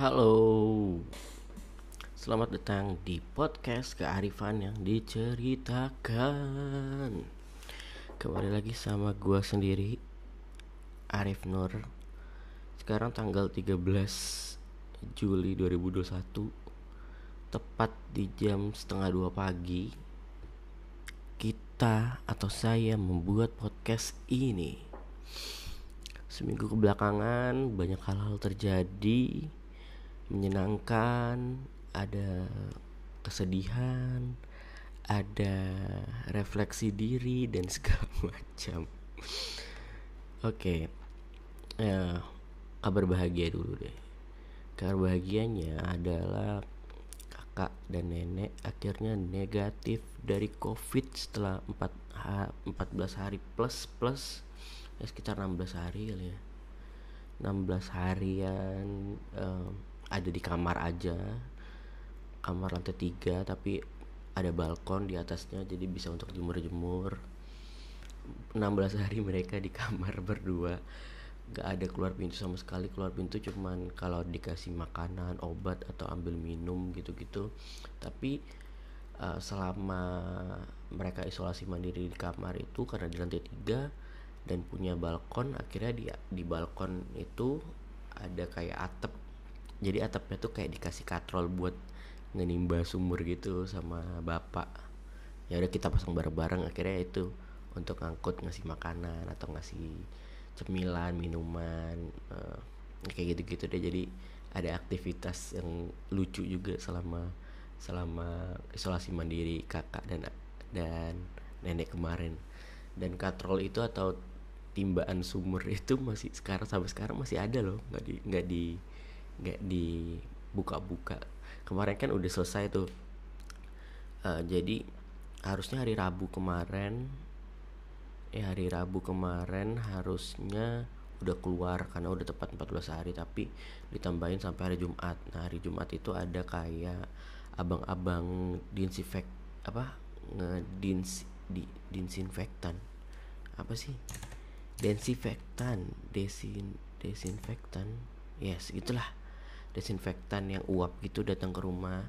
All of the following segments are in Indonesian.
Halo, selamat datang di podcast kearifan yang diceritakan. Kembali lagi sama gua sendiri, Arif Nur. Sekarang tanggal 13 Juli 2021, tepat di jam setengah dua pagi. Kita atau saya membuat podcast ini. Seminggu kebelakangan banyak hal-hal terjadi menyenangkan, ada kesedihan, ada refleksi diri dan segala macam. Oke, ya kabar bahagia dulu deh. Kabar bahagianya adalah kakak dan nenek akhirnya negatif dari covid setelah 4 14 hari plus plus ya sekitar 16 hari kali ya 16 harian um, ada di kamar aja. Kamar lantai tiga tapi ada balkon di atasnya jadi bisa untuk jemur-jemur. 16 hari mereka di kamar berdua. Gak ada keluar pintu sama sekali. Keluar pintu cuman kalau dikasih makanan obat atau ambil minum gitu-gitu. Tapi uh, selama mereka isolasi mandiri di kamar itu karena di lantai tiga dan punya balkon akhirnya di di balkon itu ada kayak atap jadi atapnya tuh kayak dikasih katrol buat ngenimba sumur gitu sama bapak. Ya udah kita pasang bareng-bareng akhirnya itu untuk ngangkut ngasih makanan atau ngasih cemilan minuman uh, kayak gitu-gitu deh. Jadi ada aktivitas yang lucu juga selama selama isolasi mandiri kakak dan dan nenek kemarin. Dan katrol itu atau timbaan sumur itu masih sekarang sampai sekarang masih ada loh. Nggak di nggak di nggak dibuka-buka. Kemarin kan udah selesai tuh. Uh, jadi harusnya hari Rabu kemarin ya hari Rabu kemarin harusnya udah keluar karena udah tepat 14 hari tapi ditambahin sampai hari Jumat. Nah hari Jumat itu ada kayak abang-abang disinfek apa? Ngedins di disinfektan. Apa sih? Desinfektan desin desinfektan. Yes gitulah desinfektan yang uap gitu datang ke rumah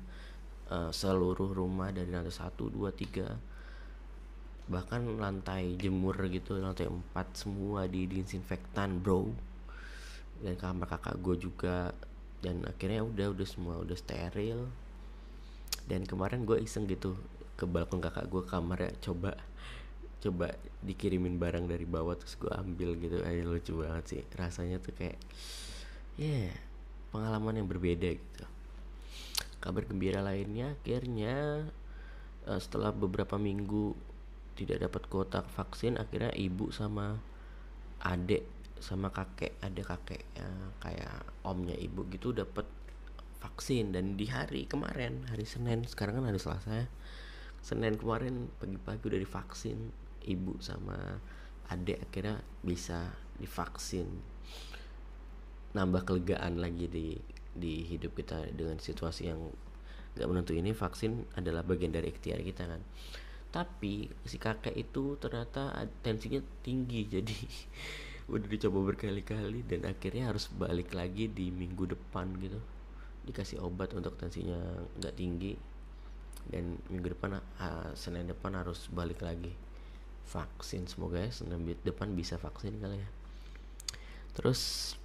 uh, seluruh rumah dari lantai satu dua tiga bahkan lantai jemur gitu lantai empat semua di disinfektan bro. Dan kamar kakak gue juga. Dan akhirnya udah udah semua udah steril. Dan kemarin gue iseng gitu ke balkon kakak gue kamarnya coba coba dikirimin barang dari bawah terus gue ambil gitu. Aja lucu banget sih rasanya tuh kayak ya yeah, pengalaman yang berbeda gitu. Kabar gembira lainnya akhirnya uh, setelah beberapa minggu tidak dapat kuota vaksin akhirnya ibu sama adik sama kakek ada kakek uh, kayak omnya ibu gitu dapat vaksin. Dan di hari kemarin hari Senin sekarang kan hari Selasa ya Senin kemarin pagi-pagi udah divaksin ibu sama adik akhirnya bisa divaksin nambah kelegaan lagi di di hidup kita dengan situasi yang nggak menentu ini vaksin adalah bagian dari ikhtiar kita kan. Tapi si kakek itu ternyata tensinya tinggi jadi udah dicoba berkali-kali dan akhirnya harus balik lagi di minggu depan gitu. Dikasih obat untuk tensinya nggak tinggi dan minggu depan uh, senin depan harus balik lagi. Vaksin semoga ya senin depan bisa vaksin kali ya. Terus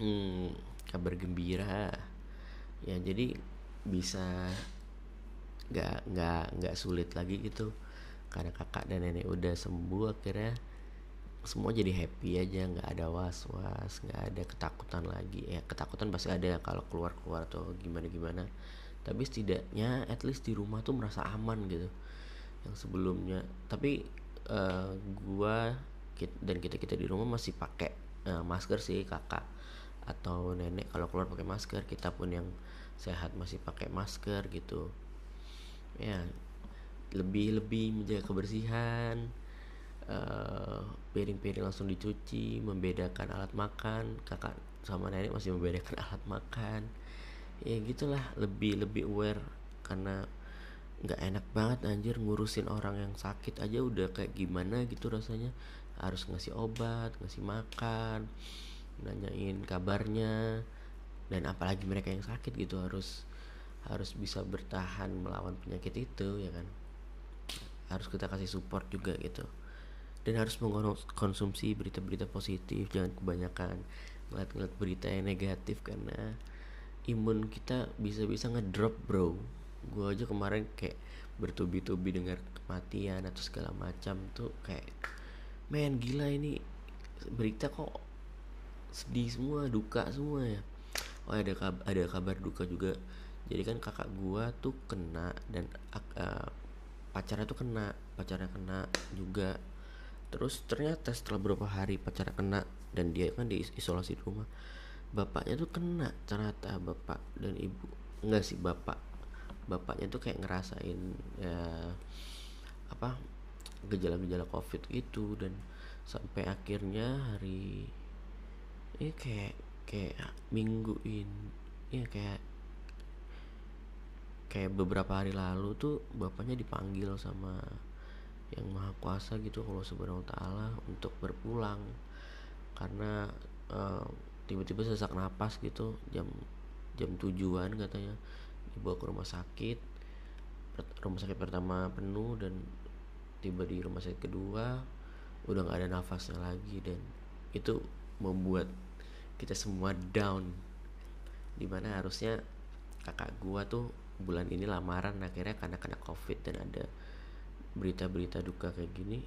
hmm, kabar gembira. Ya jadi bisa nggak nggak nggak sulit lagi gitu. Karena kakak dan nenek udah sembuh akhirnya. Semua jadi happy aja nggak ada was was nggak ada ketakutan lagi. Ya ketakutan pasti ada kalau keluar keluar atau gimana gimana tapi setidaknya at least di rumah tuh merasa aman gitu. Yang sebelumnya. Tapi uh, gua dan kita kita di rumah masih pakai uh, masker sih kakak atau nenek kalau keluar pakai masker kita pun yang sehat masih pakai masker gitu. Ya lebih lebih menjaga kebersihan eh, piring-piring langsung dicuci membedakan alat makan. Kakak sama nenek masih membedakan alat makan. Ya gitulah lebih lebih aware karena nggak enak banget anjir ngurusin orang yang sakit aja udah kayak gimana gitu rasanya. Harus ngasih obat ngasih makan nanyain kabarnya dan apalagi mereka yang sakit gitu harus harus bisa bertahan melawan penyakit itu ya kan? Harus kita kasih support juga gitu. Dan harus mengkonsumsi berita-berita positif jangan kebanyakan ngeliat-ngeliat berita yang negatif karena imun kita bisa-bisa ngedrop bro. Gue aja kemarin kayak bertubi-tubi dengar kematian atau segala macam tuh kayak men gila ini berita kok sedih semua duka semua ya. Oh ada kabar, ada kabar duka juga. Jadi kan kakak gua tuh kena dan uh, pacarnya tuh kena pacarnya kena juga. Terus ternyata setelah beberapa hari pacarnya kena dan dia kan diisolasi di rumah bapaknya tuh kena ternyata bapak dan ibu. Enggak sih bapak. Bapaknya tuh kayak ngerasain ya apa gejala-gejala covid gitu dan sampai akhirnya hari ini kayak kayak mingguin. Ya kayak kayak beberapa hari lalu tuh bapaknya dipanggil sama yang maha kuasa gitu kalau subhanahu ta'ala untuk berpulang. Karena uh, tiba-tiba sesak napas gitu jam jam tujuan katanya dibawa ke rumah sakit. Rumah sakit pertama penuh dan tiba di rumah sakit kedua udah nggak ada nafasnya lagi. Dan itu membuat kita semua down. Di mana harusnya kakak gua tuh bulan ini lamaran akhirnya karena kena covid dan ada berita-berita duka kayak gini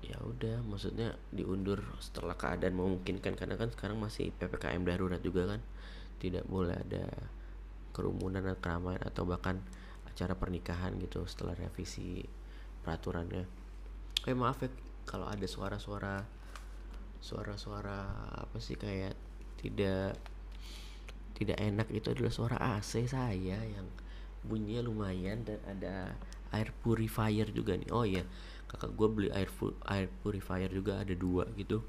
ya udah maksudnya diundur setelah keadaan memungkinkan. Karena kan sekarang masih ppkm darurat juga kan tidak boleh ada kerumunan atau keramaian atau bahkan acara pernikahan gitu setelah revisi peraturannya. Eh maaf ya kalau ada suara-suara suara-suara apa sih kayak tidak tidak enak itu adalah suara AC saya yang bunyinya lumayan dan ada air purifier juga nih. Oh iya kakak gue beli air air purifier juga ada dua gitu.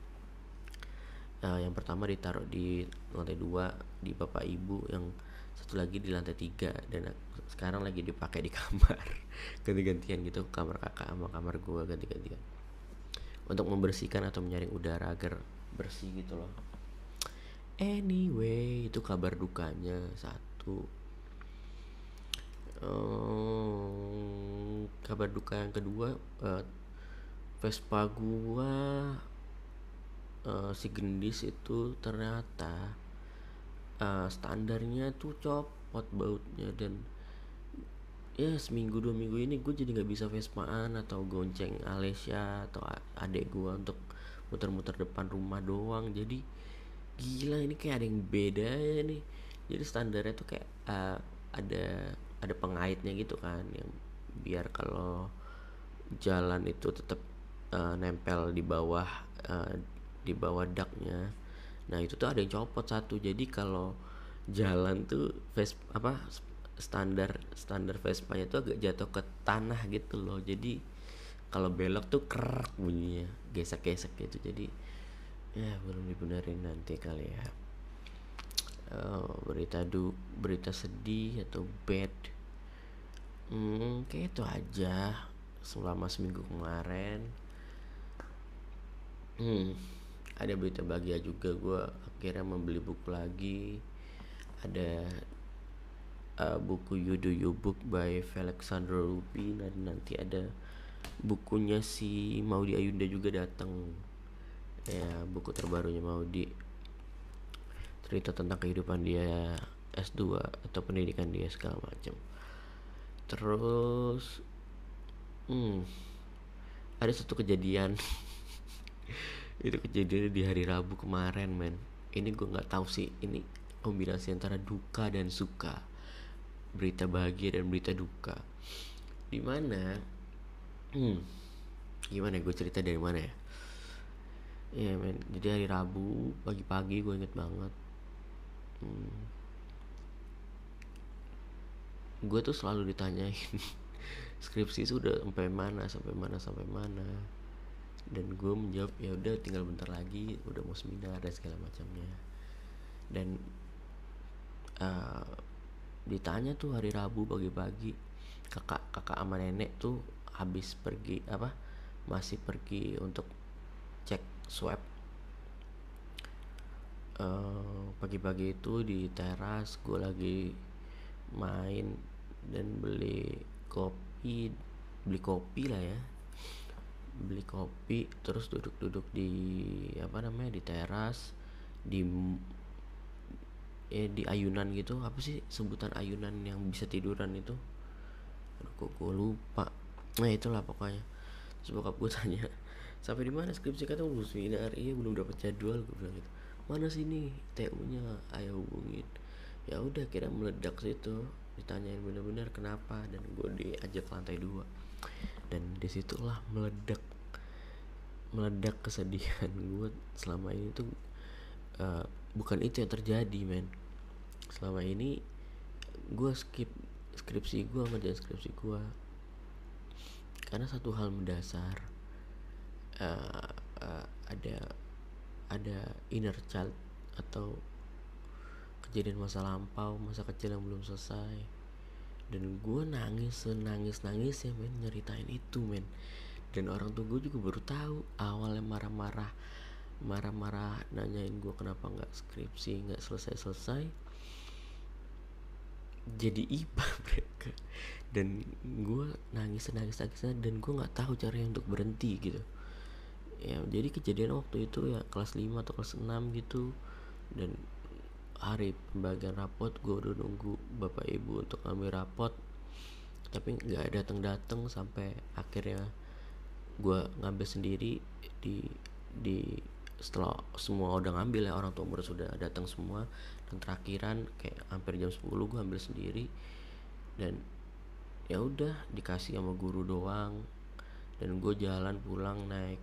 Uh, yang pertama ditaruh di lantai dua di bapak ibu yang satu lagi di lantai tiga dan sekarang lagi dipakai di kamar. Ganti-gantian gitu kamar kakak sama kamar gue ganti-gantian untuk membersihkan atau menyaring udara agar bersih gitu loh. Anyway itu kabar dukanya satu. Um, kabar duka yang kedua uh, Vespa gua uh, si gendis itu ternyata uh, standarnya tuh copot bautnya dan ya seminggu dua minggu ini gue jadi nggak bisa Vespaan atau gonceng Alessia atau adek gue untuk muter-muter depan rumah doang. Jadi gila ini kayak ada yang beda ya nih. Jadi standarnya tuh kayak uh, ada ada pengaitnya gitu kan yang biar kalau jalan itu tetap uh, nempel di bawah uh, di bawah daknya. Nah itu tuh ada yang copot satu. Jadi kalau jalan tuh face apa standar standar Vespa-nya tuh agak jatuh ke tanah gitu loh. Jadi kalau belok tuh kerak bunyinya gesek-gesek gitu. Jadi ya belum dibenerin nanti kali ya. Uh, berita du berita sedih atau bad? Hmm, kayak itu aja selama seminggu kemarin. Hmm ada berita bahagia juga gue akhirnya membeli buku lagi. Ada uh, buku You Do You Book by Alexander Ruby. Dan nanti ada bukunya si Maudi Ayunda juga datang. Ya buku terbarunya mau di cerita tentang kehidupan dia S2 atau pendidikan dia segala macam. Terus hmm ada satu kejadian. Itu kejadian di hari Rabu kemarin men. Ini gue nggak tahu sih. Ini kombinasi antara duka dan suka berita bahagia dan berita duka di mana hmm gimana gue cerita dari mana ya Iya men, jadi hari Rabu pagi-pagi gue inget banget. Hmm. Gue tuh selalu ditanyain skripsi sudah sampai mana, sampai mana, sampai mana. Dan gue menjawab ya udah tinggal bentar lagi, udah mau seminar dan segala macamnya. Dan uh, ditanya tuh hari Rabu pagi-pagi. Kakak kakak sama nenek tuh habis pergi apa masih pergi untuk cek swab. Uh, pagi-pagi itu di teras gue lagi main dan beli kopi beli kopi lah ya. Beli kopi terus duduk-duduk di apa namanya di teras di eh di ayunan gitu apa sih sebutan ayunan yang bisa tiduran itu? Aduh, kok gue lupa. Nah itulah pokoknya. Terus bokap gue tanya sampai di mana skripsi? Kata belum seminar. Iya belum dapat jadwal gue bilang gitu. Mana sini? TU nya ayo hubungin. Ya udah kira meledak situ. Ditanyain bener-bener kenapa dan gue diajak lantai dua. Dan di situlah meledak meledak kesedihan gue selama ini tuh uh, bukan itu yang terjadi men selama ini gue skip skripsi gue ngerjain skripsi gue karena satu hal mendasar uh, uh, ada ada inner child atau kejadian masa lampau masa kecil yang belum selesai. Dan gue nangis senangis nangis ya men nyeritain itu men. Dan orang tua gue juga baru tahu awalnya marah-marah marah-marah nanyain gue kenapa nggak skripsi nggak selesai-selesai jadi iba mereka. Dan gue nangis nangis nangis dan gue nggak tahu caranya untuk berhenti gitu. Ya jadi kejadian waktu itu ya kelas 5 atau kelas 6 gitu. Dan hari pembagian rapot gue udah nunggu bapak ibu untuk ngambil rapot. Tapi nggak datang datang sampai akhirnya gue ngambil sendiri di di setelah semua udah ngambil ya orang tua murid sudah datang semua terakhiran kayak hampir jam 10 gue ambil sendiri. Dan ya udah dikasih sama guru doang. Dan gue jalan pulang naik.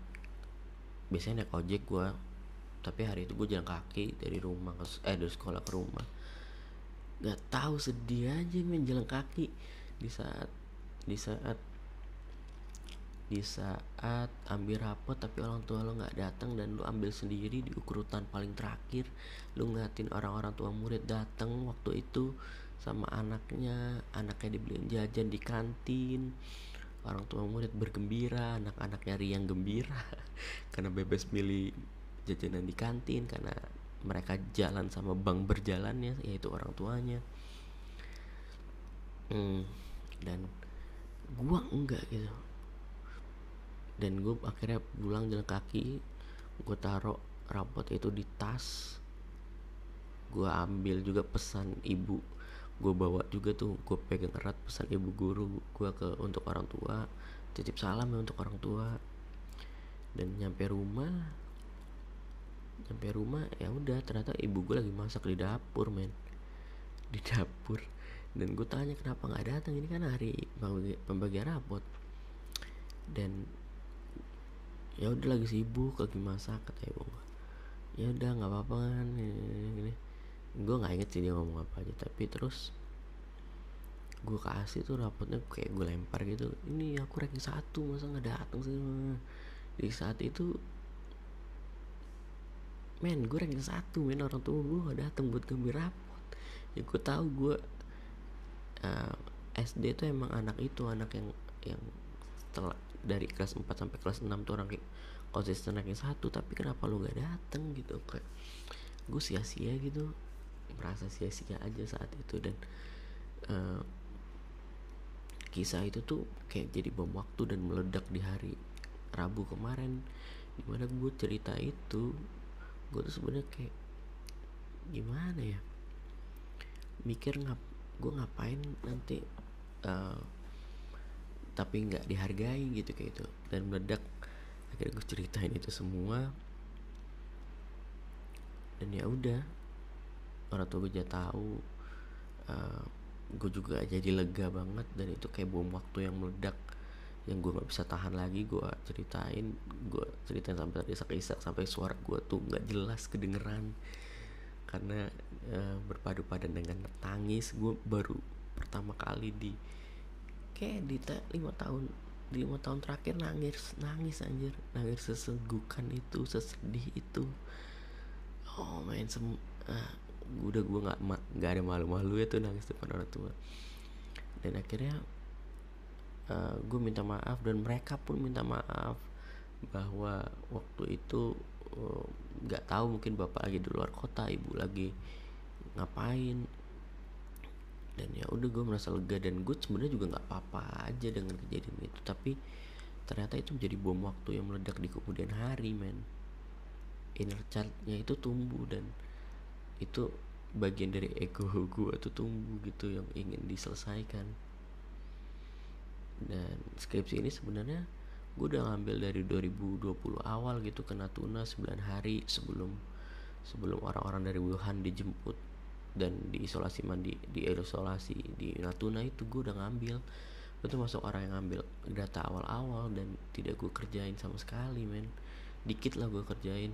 Biasanya naik ojek gue tapi hari itu gue jalan kaki dari rumah ke eh dari sekolah ke rumah. Nggak tahu sedih aja main jalan kaki. Di saat di saat di saat ambil rapot tapi orang tua lo nggak datang dan lo ambil sendiri di ukurutan paling terakhir lo ngeliatin orang-orang tua murid datang waktu itu sama anaknya anaknya dibeliin jajan di kantin orang tua murid bergembira anak-anaknya riang gembira karena bebas milih jajanan di kantin karena mereka jalan sama bank berjalannya yaitu orang tuanya. Hmm, dan gua enggak gitu dan gue akhirnya pulang jalan kaki gue taruh rapot itu di tas. Gue ambil juga pesan ibu. Gue bawa juga tuh gue pegang erat pesan ibu guru gue ke untuk orang tua. Titip salam ya untuk orang tua. Dan nyampe rumah nyampe rumah ya udah ternyata ibu gue lagi masak di dapur men. Di dapur. Dan gue tanya kenapa nggak datang? Ini kan hari pembagian rapot. Dan ya udah lagi sibuk lagi masak kata ibu gue ya udah nggak apa-apa kan ini, gue nggak inget sih dia ngomong apa aja tapi terus gue kasih tuh rapotnya kayak gue lempar gitu. Ini aku ranking satu masa nggak datang sih? Di saat itu men gue ranking satu men orang tua gue gak datang buat ngambil rapot. Ya gue tahu gue uh, SD tuh emang anak itu anak yang yang setelah dari kelas 4 sampai kelas 6 tuh orang konsisten ranking satu tapi kenapa lu gak dateng gitu? Kayak gue sia-sia gitu merasa sia-sia aja saat itu dan uh, kisah itu tuh kayak jadi bom waktu dan meledak di hari Rabu kemarin. Di mana gue cerita itu gue tuh sebenarnya kayak gimana ya? Mikir ngap gue ngapain nanti uh, tapi nggak dihargai gitu kayak itu. Dan meledak. Akhirnya gue ceritain itu semua. Dan ya udah orang tua gue jadi tahu uh, gue juga jadi lega banget dan itu kayak bom waktu yang meledak yang gue nggak bisa tahan lagi. Gue ceritain gue ceritain sampai tadi isak sampai suara gue tuh nggak jelas kedengeran. Karena uh, berpadu padan dengan tangis. Gue baru pertama kali di kayak di lima tahun di lima tahun terakhir nangis nangis anjir. Nangis sesegukan itu sesedih itu. Oh main sem uh, udah gue nggak nggak ada malu-malu ya tuh nangis depan orang tua. Dan akhirnya uh, gue minta maaf dan mereka pun minta maaf bahwa waktu itu eh, nggak uh, tahu mungkin bapak lagi di luar kota ibu lagi ngapain dan ya udah gue merasa lega dan gue sebenarnya juga nggak apa-apa aja dengan kejadian itu. Tapi ternyata itu menjadi bom waktu yang meledak di kemudian hari men. Inner childnya itu tumbuh dan itu bagian dari ego gue tuh tumbuh gitu yang ingin diselesaikan. Dan skripsi ini sebenarnya gue udah ngambil dari 2020 awal gitu ke Natuna 9 hari sebelum sebelum orang-orang dari Wuhan dijemput dan diisolasi mandi di isolasi di Natuna itu gue udah ngambil. Itu masuk orang yang ngambil data awal-awal dan tidak gue kerjain sama sekali men. Dikit lah gue kerjain.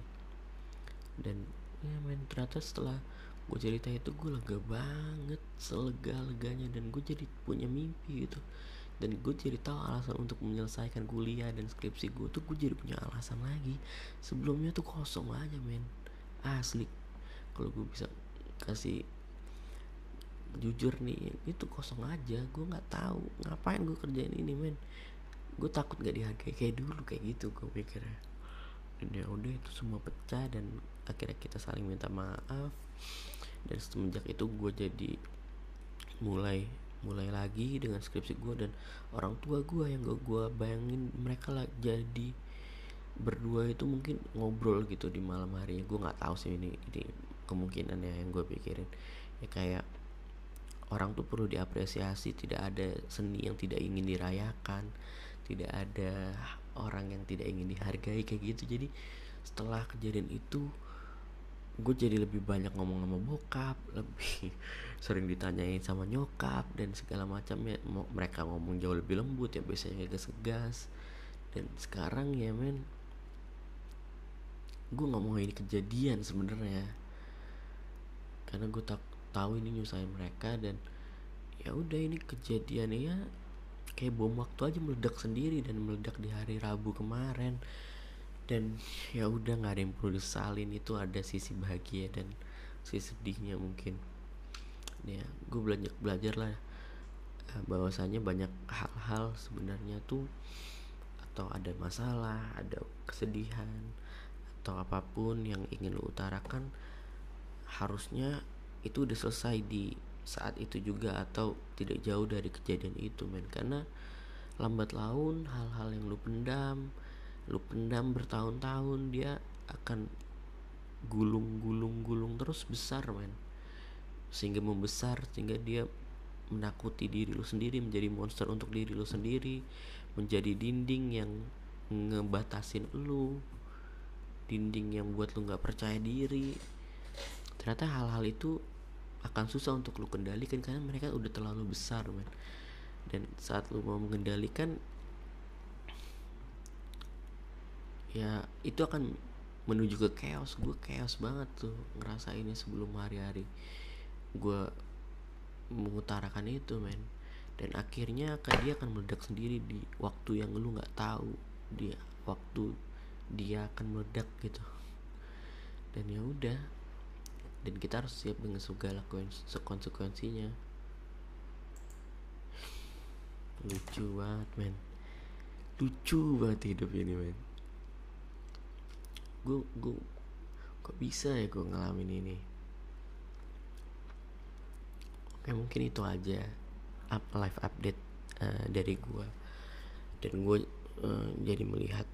Dan ya men ternyata setelah gue cerita itu gue lega banget selega leganya dan gue jadi punya mimpi gitu. Dan gue jadi tahu alasan untuk menyelesaikan kuliah dan skripsi gue tuh gue jadi punya alasan lagi. Sebelumnya tuh kosong aja men. Asli. Kalau gue bisa kasih jujur nih itu kosong aja. Gue nggak tahu ngapain gue kerjain ini men? Gue takut gak dihargai kayak dulu kayak gitu gue pikirnya. Dan ya udah itu semua pecah dan akhirnya kita saling minta maaf. Dan semenjak itu gue jadi mulai mulai lagi dengan skripsi gue dan orang tua gue yang gak gue bayangin. Mereka lah jadi berdua itu mungkin ngobrol gitu di malam hari gue nggak tahu sih ini ini kemungkinannya yang gue pikirin. Ya kayak orang tuh perlu diapresiasi. Tidak ada seni yang tidak ingin dirayakan. Tidak ada orang yang tidak ingin dihargai kayak gitu. Jadi setelah kejadian itu gue jadi lebih banyak ngomong sama bokap lebih sering ditanyain sama nyokap dan segala macam. Ya mereka ngomong jauh lebih lembut ya biasanya kayak segas dan sekarang ya men gue nggak mau ini kejadian sebenarnya. Karena gue tak tahu ini nyusahin mereka dan ya udah ini kejadiannya kayak bom waktu aja meledak sendiri dan meledak di hari Rabu kemarin. Dan ya udah nggak ada yang perlu disalin itu ada sisi bahagia dan sisi sedihnya mungkin. Ya gue belajar belajar lah eh, bahwasanya banyak hal-hal sebenarnya tuh atau ada masalah ada kesedihan atau apa pun yang ingin lo utarakan harusnya itu udah selesai di saat itu juga atau tidak jauh dari kejadian itu men. Karena lambat laun hal-hal yang lu pendam lu pendam bertahun-tahun dia akan gulung-gulung-gulung terus besar men. Sehingga membesar sehingga dia menakuti diri lu sendiri menjadi monster untuk diri lu sendiri menjadi dinding yang ngebatasin lu dinding yang buat lu nggak percaya diri. Ternyata hal-hal itu akan susah untuk lu kendalikan karena mereka udah terlalu besar men. Dan saat lu mau mengendalikan ya itu akan menuju ke chaos. Gue chaos banget tuh ngerasa ini sebelum hari-hari gue mengutarakan itu men. Dan akhirnya kan dia akan meledak sendiri di waktu yang lu nggak tahu. Dia waktu dia akan meledak gitu. Dan ya udah dan kita harus siap dengan segala konsekuensinya lucu banget men. Lucu banget hidup ini men. Gue gue kok bisa ya gue ngalamin ini? Oke mungkin itu aja up live update uh, dari gue dan gue uh, jadi melihat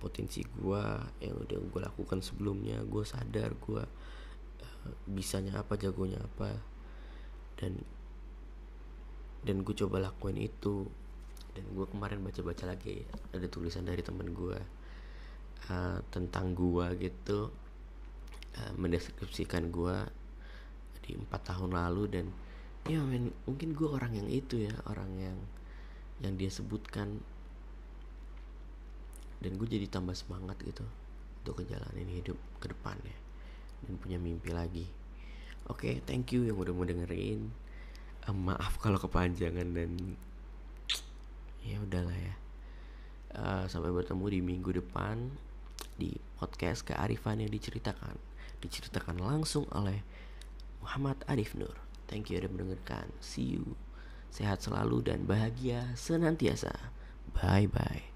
potensi gue yang udah gue lakukan sebelumnya. Gue sadar gue bisanya apa jagonya apa. Dan dan gue coba lakuin itu. Dan gue kemarin baca-baca lagi ada tulisan dari temen gue uh, tentang gua gitu. Uh, mendeskripsikan gua di empat tahun lalu dan ya men, mungkin gua orang yang itu ya orang yang yang dia sebutkan. Dan gue jadi tambah semangat gitu untuk kejalanin hidup ke depannya dan punya mimpi lagi oke okay, thank you yang udah mau dengerin uh, maaf kalau kepanjangan dan ya udahlah ya uh, sampai bertemu di minggu depan di podcast kearifan yang diceritakan diceritakan langsung oleh Muhammad Arif Nur. Thank you udah mendengarkan. See you. Sehat selalu dan bahagia senantiasa. Bye bye.